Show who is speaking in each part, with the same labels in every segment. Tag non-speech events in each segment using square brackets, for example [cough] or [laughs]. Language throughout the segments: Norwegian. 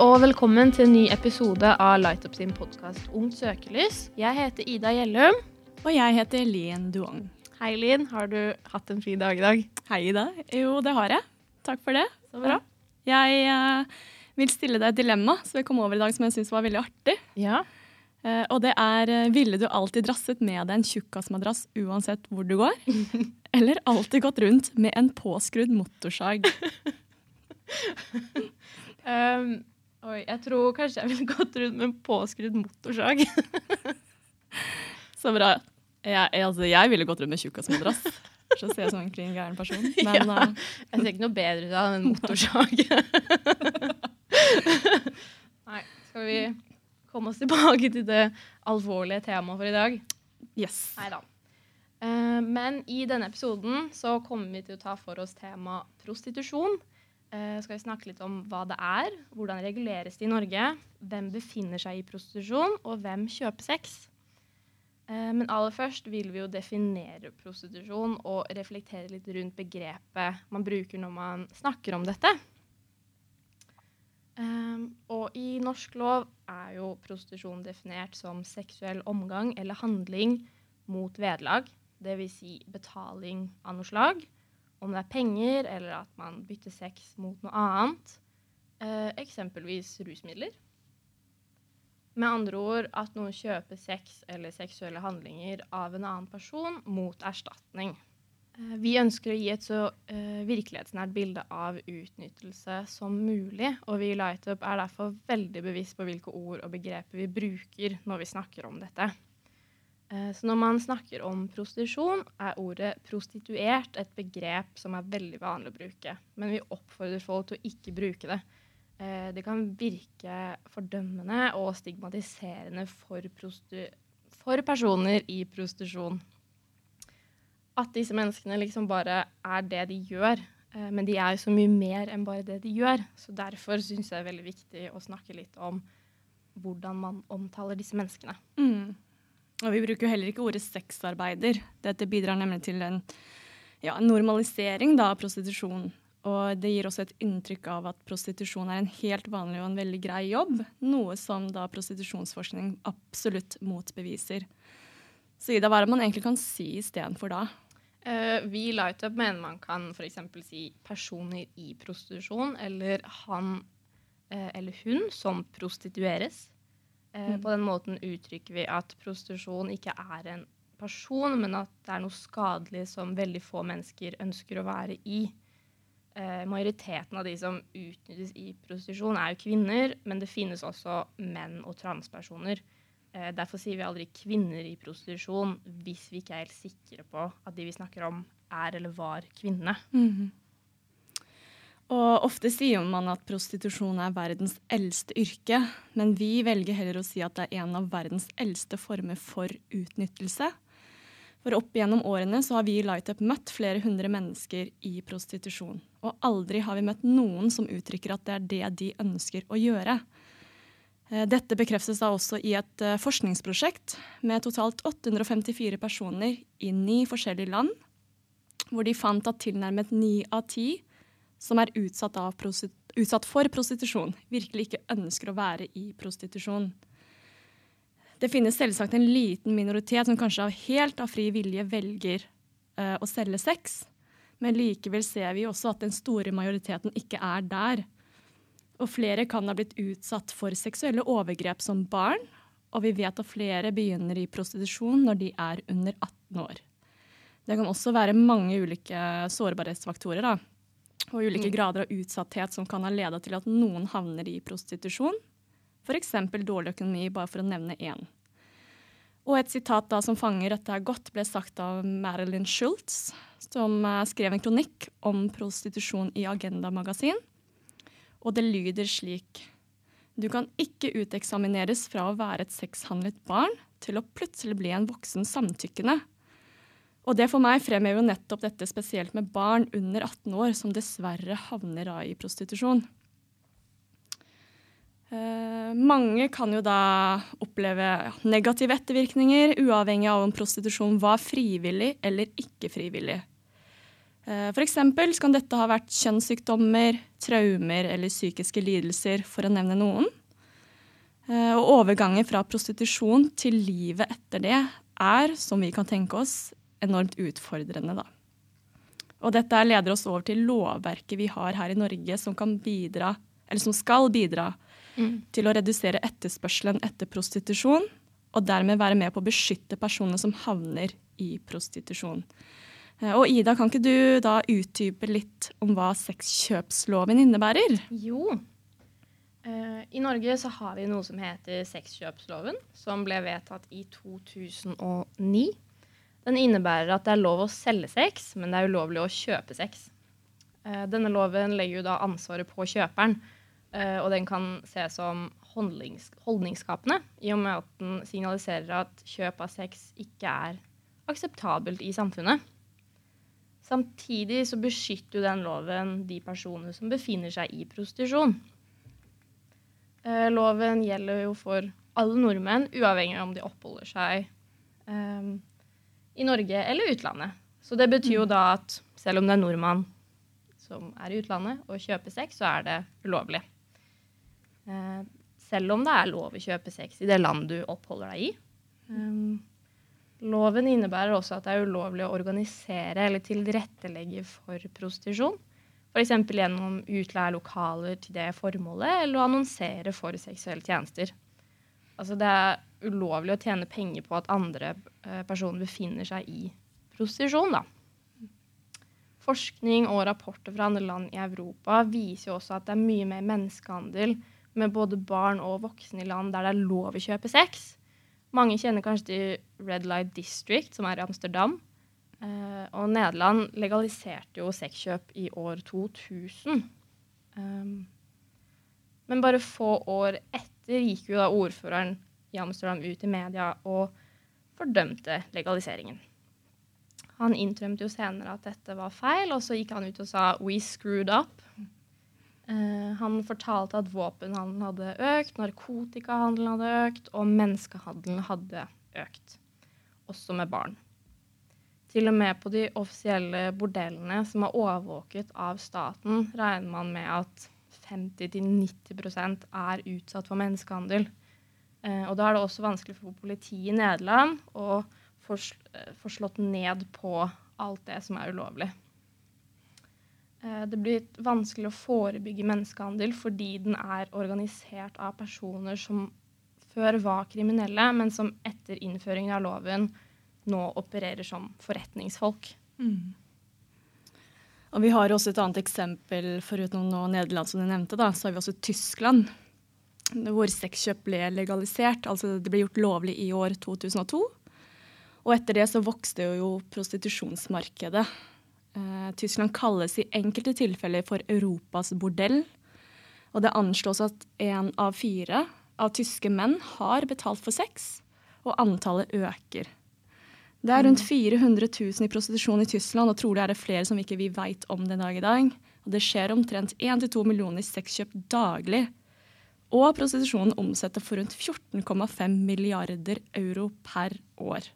Speaker 1: og velkommen til en ny episode av Light Up sin podkast Ungt søkelys. Jeg heter Ida Gjellum.
Speaker 2: Og jeg heter Lien Duong.
Speaker 1: Hei, Lien. Har du hatt en fin dag i dag?
Speaker 2: Hei, Ida. Jo, det har jeg. Takk for det.
Speaker 1: Så bra.
Speaker 2: Jeg uh, vil stille deg et dilemma som jeg kom over i dag som jeg syns var veldig artig.
Speaker 1: Ja.
Speaker 2: Uh, og det er eh, ville du alltid drasset med deg en tjukkasmadrass uansett hvor du går? [laughs] Eller alltid gått rundt med en påskrudd motorsag?
Speaker 1: Um, [laughs] oi, jeg tror kanskje jeg ville gått rundt med en påskrudd motorsag.
Speaker 2: Så bra. Jeg, jeg, altså, jeg ville gått rundt med tjukkasmadrass. Så ser jeg som en klin gæren person. [laughs] Men
Speaker 1: Ja.
Speaker 2: uh,
Speaker 1: Jeg ser ikke noe bedre ut av en motorsag. [laughs] Nei, skal vi komme oss tilbake til det alvorlige temaet for i dag?
Speaker 2: yes.
Speaker 1: Nei da. Uh, men i denne episoden så kommer vi til å ta for oss tema prostitusjon. Eh, skal vi snakke litt om hva det er, hvordan reguleres det i Norge, hvem befinner seg i prostitusjon, og hvem kjøper sex. Eh, men aller først vil vi jo definere prostitusjon og reflektere litt rundt begrepet man bruker når man snakker om dette. Eh, og i norsk lov er jo prostitusjon definert som seksuell omgang eller handling mot vederlag, dvs. Si betaling av noe slag, om det er penger eller at man bytter sex mot noe annet, eh, eksempelvis rusmidler. Med andre ord at noen kjøper sex eller seksuelle handlinger av en annen person mot erstatning. Eh, Vi ønsker å gi et så eh, virkelighetsnært bilde av utnyttelse som mulig, og vi i Lightup er derfor veldig bevisst på hvilke ord og begreper vi bruker når vi snakker om dette. Eh, Så når man snakker om prostitusjon, er ordet prostituert et begrep som er veldig vanlig å bruke. Men vi oppfordrer folk til å ikke bruke det. Eh, Det kan virke fordømmende og stigmatiserende for, for personer i prostitusjon. At disse menneskene liksom bare er det de gjør. Eh, Men de er jo så mye mer enn bare det de gjør. Så derfor syns jeg det er veldig viktig å snakke litt om hvordan man omtaler disse menneskene.
Speaker 2: Mm. Og vi bruker jo heller ikke ordet sexarbeider. Dette bidrar nemlig til en ja, normalisering da, av prostitusjon. Og det gir også et inntrykk av at prostitusjon er en helt vanlig og en veldig grei jobb. Noe som da prostitusjonsforskning absolutt motbeviser. Så Ida, hva er det man egentlig kan si istedenfor da?
Speaker 1: Uh, vi i Lightup mener man kan f.eks. si personer i prostitusjon, eller han uh, eller hun som prostitueres. Eh,
Speaker 2: Mm.
Speaker 1: På den måten uttrykker vi at prostitusjon ikke er en person, men at det er noe skadelig som veldig få mennesker ønsker å være i. Eh, majoriteten av de som utnyttes i prostitusjon, er jo kvinner, men det finnes også menn og transpersoner. Eh, derfor sier vi aldri kvinner i prostitusjon hvis vi ikke er helt sikre på at de vi snakker om, er eller var kvinnene.
Speaker 2: Og ofte sier man at prostitusjon er verdens eldste yrke, men vi velger heller å si at det er en av verdens eldste former for utnyttelse. For opp gjennom årene så har vi i Lightup møtt flere hundre mennesker i prostitusjon. Og aldri har vi møtt noen som uttrykker at det er det de ønsker å gjøre. Eh, Dette bekreftes da også i et eh, forskningsprosjekt med totalt 854 personer i ni forskjellige land, hvor de fant at tilnærmet ni av ti som er utsatt, utsatt for prostitusjon, virkelig ikke ønsker å være i prostitusjon. Det finnes selvsagt en liten minoritet som kanskje av helt av fri vilje velger uh, å selge sex, men likevel ser vi også at den store majoriteten ikke er der. Og flere kan ha blitt utsatt for seksuelle overgrep som barn, og vi vet at flere begynner i prostitusjon når de er under 18 år. Det kan også være mange ulike sårbarhetsfaktorer, da, og ulike grader av utsatthet som kan ha leda til at noen havner i prostitusjon. F.eks. dårlig økonomi, bare for å nevne én. Og et sitat da som fanger dette her godt, ble sagt av Marilyn Schultz, som eh, skrev en kronikk om prostitusjon i Agenda magasin. Og det lyder slik Du kan ikke uteksamineres fra å være et sexhandlet barn til å plutselig bli en voksen samtykkende. Og det for meg fremhever jo nettopp dette spesielt med barn under 18 år som dessverre havner da i prostitusjon. Eh, mange kan jo da oppleve negative ettervirkninger, uavhengig av om prostitusjon var frivillig eller ikke frivillig. Eh, F.eks. kan dette ha vært kjønnssykdommer, traumer eller psykiske lidelser, for å nevne noen. Eh, og overgangen fra prostitusjon til livet etter det er, som vi kan tenke oss, enormt utfordrende. Da. Og dette leder oss over til lovverket vi har her i Norge som, kan bidra, eller som skal bidra mm. til å redusere etterspørselen etter prostitusjon, og dermed være med på å beskytte personene som havner i prostitusjon. Eh, og Ida, kan ikke du da utdype litt om hva sexkjøpsloven innebærer?
Speaker 1: Jo. Uh, I Norge så har vi noe som heter sexkjøpsloven, som ble vedtatt i 2009. Den innebærer at det er lov å selge sex, men det er ulovlig å kjøpe sex. Uh, denne loven legger jo da ansvaret på kjøperen, uh, og den kan ses som holdnings holdningsskapende, i og med at den signaliserer at kjøp av sex ikke er akseptabelt i samfunnet. Samtidig så beskytter jo den loven de personene som befinner seg i prostitusjon. Eh, loven gjelder jo for alle nordmenn, uavhengig av om de oppholder seg eh, i Norge eller utlandet. Så det betyr jo mm. da at selv om det er nordmann som er i utlandet og kjøper sex, så er det ulovlig. Eh, selv om det er lov å kjøpe sex i det land du oppholder deg i. Um, Loven innebærer også at det er ulovlig å organisere eller tilrettelegge for prostitusjon. F.eks. gjennom utleie lokaler til det formålet, eller å annonsere for seksuelle tjenester. Altså det er ulovlig å tjene penger på at andre eh, personer befinner seg i prostitusjon. Forskning og rapporter fra andre land i Europa viser jo også at det er mye mer menneskehandel med både barn og voksne i land der det er lov å kjøpe sex, mange kjenner kanskje til Red Light District, som er i Amsterdam. Uh, og Nederland legaliserte jo sexkjøp i år 2000. Um, men bare få år etter gikk jo da ordføreren i Amsterdam ut i media og fordømte legaliseringen. Han innrømte jo senere at dette var feil, og så gikk han ut og sa 'we screwed up'. Eh, han fortalte at våpenhandelen hadde økt, narkotikahandelen hadde økt, og menneskehandelen hadde økt. Også med barn. Til og med på de offisielle bordellene som er overvåket av staten, regner man med at 50-90% er utsatt for menneskehandel. Eh, og da er det også vanskelig for politiet i Nederland å få slått ned på alt det som er ulovlig. Eh, det blir vanskelig å forebygge menneskehandel fordi den er organisert av personer som før var kriminelle, men som etter innføringen av loven nå opererer som forretningsfolk. Mm.
Speaker 2: Og Vi har også et annet eksempel, foruten nå Nederland, som du nevnte. da, Så har vi også Tyskland, hvor sexkjøp ble legalisert. altså Det ble gjort lovlig i år 2002. Og etter det så vokste jo prostitusjonsmarkedet. Eh, Tyskland kalles i enkelte tilfeller for Europas bordell. Og det anslås at én av fire av tyske menn har betalt for sex, og antallet øker. Det er rundt 400 mm. 000 i prostitusjon i Tyskland, og trolig er det flere som ikke vi veit om den dag i dag. Og det skjer omtrent 1-2 millioner sexkjøp daglig. Og prostitusjonen omsetter for rundt 14,5 milliarder euro per år.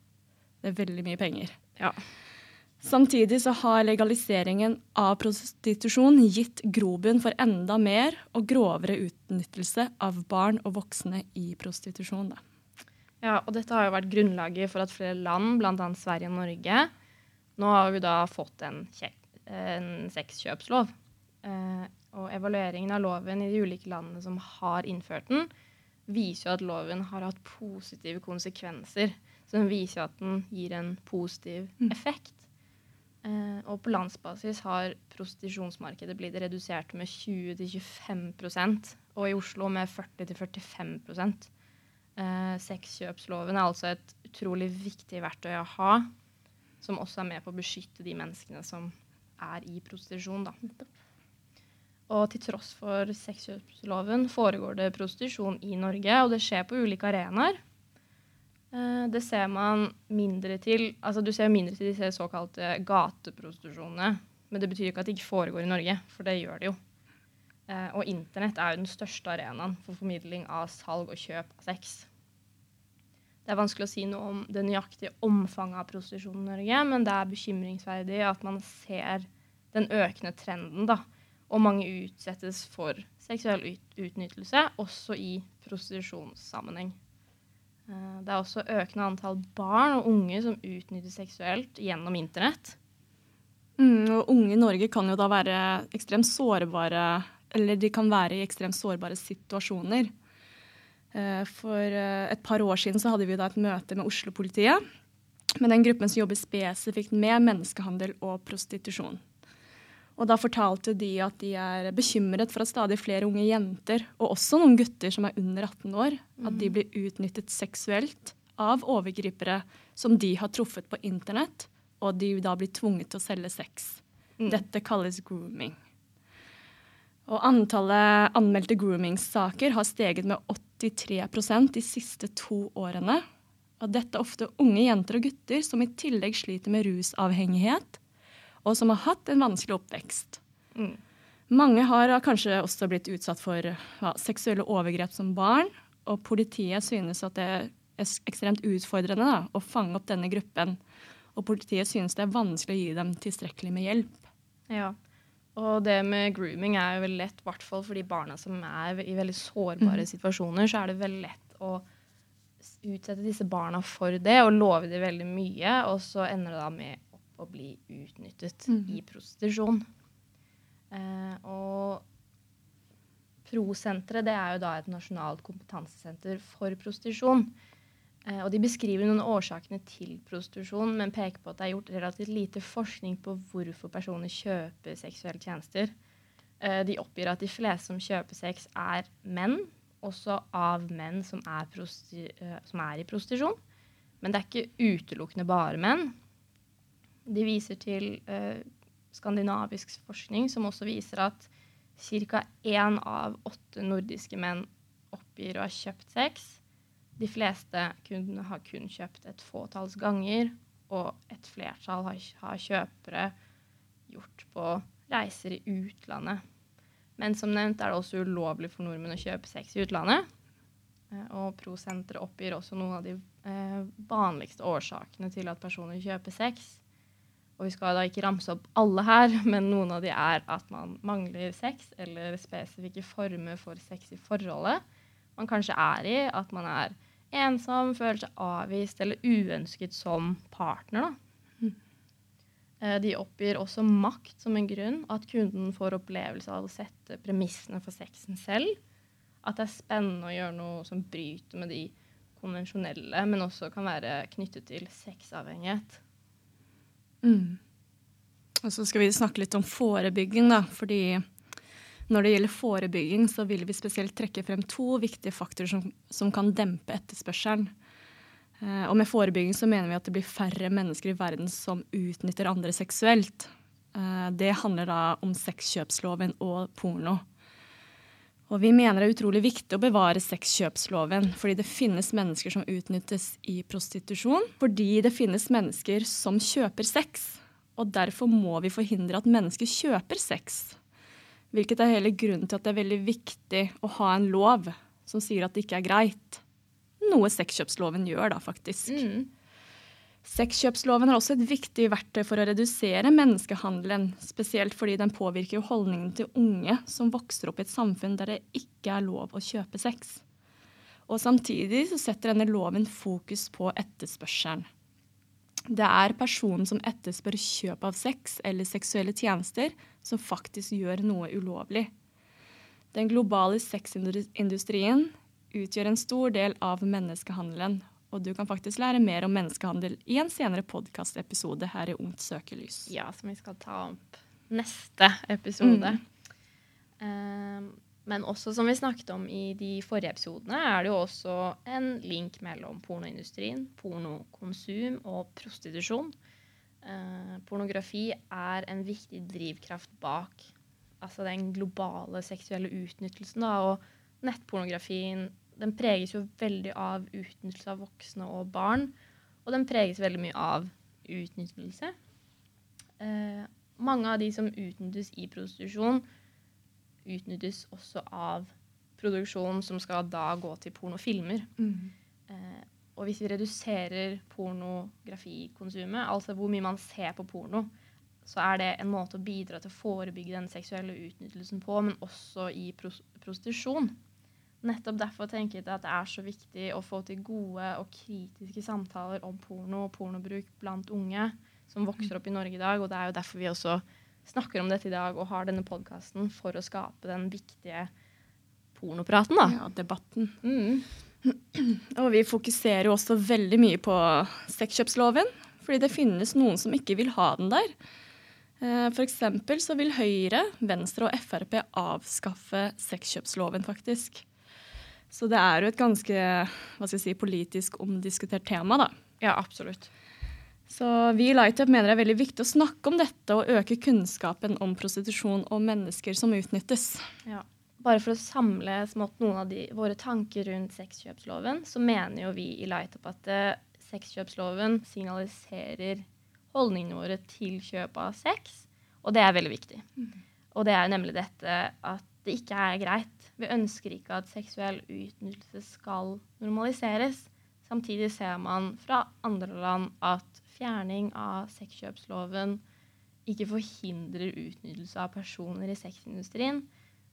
Speaker 2: Det er veldig mye penger.
Speaker 1: Ja.
Speaker 2: Samtidig så har legaliseringen av prostitusjon gitt grobunn for enda mer og grovere utnyttelse av barn og voksne i prostitusjon. Da.
Speaker 1: Ja, og dette har jo vært grunnlaget for at flere land, bl.a. Sverige og Norge, nå har vi da fått en, en sexkjøpslov. Eh, og evalueringen av loven i de ulike landene som har innført den, viser jo at loven har hatt positive konsekvenser. Så den viser jo at den gir en positiv mm. effekt. Eh, og på landsbasis har prostitusjonsmarkedet blitt redusert med 20-25% og i Oslo med 40-45 eh, Sexkjøpsloven er altså et utrolig viktig verktøy å ha, som også er med på å beskytte de menneskene som er i prostitusjon. Og til tross for sexkjøpsloven foregår det prostitusjon i Norge, og det skjer på ulike arenaer. Eh, det ser man mindre til altså Du ser mindre til disse såkalte gateprostitusjonene. Men det betyr ikke at det ikke foregår i Norge, for det gjør det jo. Eh, og internett er jo den største arenaen for formidling av salg og kjøp av sex. Det er vanskelig å si noe om det nøyaktige omfanget av prostitusjon i Norge, men det er bekymringsverdig at man ser den økende trenden, da. Og mange utsettes for seksuell ut utnyttelse, også i prostitusjonssammenheng. Eh, det er også økende antall barn og unge som utnyttes seksuelt gjennom internett.
Speaker 2: Mm, og unge i Norge kan jo da være ekstremt sårbare, eller de kan være i ekstremt sårbare situasjoner. Eh, for eh, et par år siden så hadde vi da et møte med Oslo-politiet. Med den gruppen som jobber spesifikt med menneskehandel og prostitusjon. Og da fortalte de at de er bekymret for at stadig flere unge jenter, og også noen gutter som er under 18 år, at de mm. blir utnyttet seksuelt av overgripere som de har truffet på internett, og de da blir tvunget til å selge sex. Mm. Dette kalles grooming. Og antallet anmeldte grooming-saker har steget med 83% de siste to årene. Og dette er ofte unge jenter og gutter som i tillegg sliter med rusavhengighet, og som har hatt en vanskelig oppvekst. Mm. Mange har kanskje også blitt utsatt for ja, seksuelle overgrep som barn, og politiet synes at det er ekstremt utfordrende da, å fange opp denne gruppen. Og politiet synes det er vanskelig å gi dem tilstrekkelig med hjelp.
Speaker 1: Ja, og det med grooming er jo veldig lett, i hvert fall for de barna som er i veldig sårbare mm. situasjoner, så er det veldig lett å utsette disse barna for det og love dem veldig mye, og så ender det da med å bli utnyttet mm. i prostitusjon. Eh, og Prosenteret det er jo da et nasjonalt kompetansesenter for prostitusjon. Eh, og de beskriver noen årsakene til prostitusjon, men peker på at det er gjort relativt lite forskning på hvorfor personer kjøper seksuelle tjenester. Eh, de oppgir at de fleste som kjøper sex, er menn, også av menn som er, eh, som er i prostitusjon. Men det er ikke utelukkende bare menn. De viser til uh, skandinavisk forskning som også viser at ca. én av åtte nordiske menn oppgir å ha kjøpt sex. De fleste kundene har kun kjøpt et fåtalls ganger, og et flertall har, har kjøpere gjort på reiser i utlandet. Men som nevnt er det også ulovlig for nordmenn å kjøpe sex i utlandet. Eh, og Prosenteret oppgir også noen av de eh, vanligste årsakene til at personer kjøper sex. Og vi skal da ikke ramse opp alle her, [laughs] men noen av de er at man mangler sex, eller spesifikke former for sex i forholdet man kanskje er i. At man er ensom, føler seg avvist eller uønsket som partner. Da. Mm. De oppgir også makt som en grunn. At kunden får opplevelse av å sette premissene for sexen selv. At det er spennende å gjøre noe som bryter med de konvensjonelle, men også kan være knyttet til sexavhengighet.
Speaker 2: Mm. Og så skal vi snakke litt om forebygging, da. Fordi når det gjelder forebygging, så vil vi spesielt trekke frem to viktige faktorer som, som kan dempe etterspørselen. Eh, og med forebygging så mener vi at det blir færre mennesker i verden som utnytter andre seksuelt. Eh, det handler da om sexkjøpsloven og porno. Og vi mener det er utrolig viktig å bevare sexkjøpsloven, fordi det finnes mennesker som utnyttes i prostitusjon. Fordi det finnes mennesker som kjøper sex. Og derfor må vi forhindre at mennesker kjøper sex. Hvilket er hele grunnen til at det er veldig viktig å ha en lov som sier at det ikke er greit. Noe sexkjøpsloven gjør, da, faktisk. Mm. Sexkjøpsloven er også et viktig verktøy for å redusere menneskehandelen, spesielt fordi den påvirker holdningen til unge som vokser opp i et samfunn der det ikke er lov å kjøpe sex. Og Samtidig så setter denne loven fokus på etterspørselen. Det er personen som etterspør kjøp av sex eller seksuelle tjenester, som faktisk gjør noe ulovlig. Den globale sexindustrien utgjør en stor del av menneskehandelen, og du kan faktisk lære mer om menneskehandel i en senere podkastepisode her i Ungt søkelys.
Speaker 1: Ja, som vi skal ta opp neste episode. Mm. Um, men også som vi snakket om i de forrige episodene, er det jo også en link mellom pornoindustrien, pornokonsum og prostitusjon. Eh, pornografi er en viktig drivkraft bak altså den globale seksuelle utnyttelsen. Da, og nettpornografien den preges jo veldig av utnyttelse av voksne og barn. Og den preges veldig mye av utnyttelse. Eh, mange av de som utnyttes i prostitusjon, utnyttes også av produksjon som skal da gå til pornofilmer. Mm. Eh, og hvis vi reduserer pornografikonsumet, altså hvor mye man ser på porno, så er det en måte å bidra til å forebygge den seksuelle utnyttelsen på, men også i pros prostitusjon. Nettopp derfor tenker jeg at det er så viktig å få til gode og kritiske samtaler om porno og pornobruk blant unge som vokser opp i Norge i dag. Og det er jo derfor vi også snakker om dette i dag og har denne podkasten for å skape den viktige pornopraten, da.
Speaker 2: Ja, debatten.
Speaker 1: Mm.
Speaker 2: Og vi fokuserer jo også veldig mye på sexkjøpsloven, fordi det finnes noen som ikke vil ha den der. F.eks. for eksempel så vil Høyre, Venstre og Frp avskaffe sexkjøpsloven, faktisk. Så det er jo et ganske hva skal jeg si, politisk omdiskutert tema, da.
Speaker 1: Ja, absolutt.
Speaker 2: Så vi i Lightup mener det er veldig viktig å snakke om dette og øke kunnskapen om prostitusjon og mennesker som utnyttes.
Speaker 1: Ja. Bare for å samle smått noen av de, våre tanker rundt sexkjøpsloven, så mener jo vi i Lightup at uh, sexkjøpsloven signaliserer holdningene våre til kjøp av sex, og det er veldig viktig. Mm. Og det er nemlig dette at det ikke er greit. Vi ønsker ikke at seksuell utnyttelse skal normaliseres. Samtidig ser man fra andre land at fjerning av sexkjøpsloven ikke forhindrer utnyttelse av personer i sexindustrien,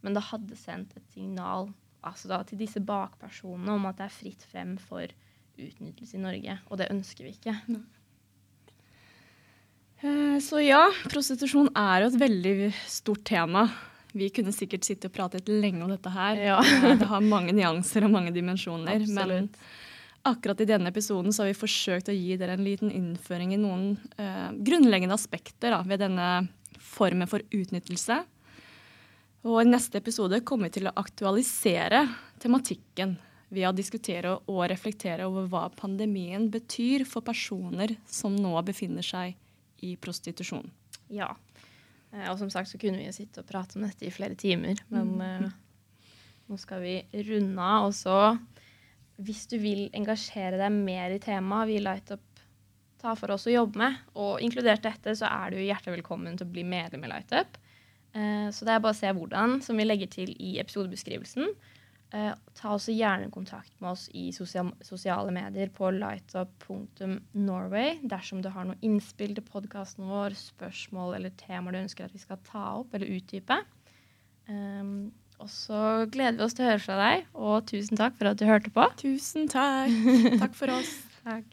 Speaker 1: men det hadde sendt et signal altså da, til disse bakpersonene om at det er fritt frem for utnyttelse i Norge. Og det ønsker vi ikke.
Speaker 2: Eh, så ja, prostitusjon er jo et veldig stort tema. Vi kunne sikkert sitte og pratet lenge om dette her.
Speaker 1: Ja.
Speaker 2: det har mange nyanser og mange dimensjoner.
Speaker 1: Absolutt.
Speaker 2: Men akkurat i denne episoden så har vi forsøkt å gi dere en liten innføring i noen eh, grunnleggende aspekter da, ved denne formen for utnyttelse. Og i neste episode kommer vi til å aktualisere tematikken ved å diskutere og reflektere over hva pandemien betyr for personer som nå befinner seg i prostitusjon.
Speaker 1: Ja. Eh, og som sagt så kunne vi jo sitte og prate om dette i flere timer, men mm. uh, nå skal vi runde av. Og så, hvis du vil engasjere deg mer i temaet vi Lightup tar for oss å jobbe med, og inkludert dette, så er du hjertelig velkommen til å bli medlem i Lightup. Uh, så det er bare å se hvordan, som vi legger til i episodebeskrivelsen. Uh, ta også gjerne kontakt med oss i sosiale medier på lightup.norway dersom du har noe innspill til podkasten vår, spørsmål eller temaer du ønsker at vi skal ta opp eller utdype. Og så gleder vi oss til å høre fra deg, og tusen takk for at du hørte på.
Speaker 2: Tusen takk. [laughs] Takk for oss.
Speaker 1: takk.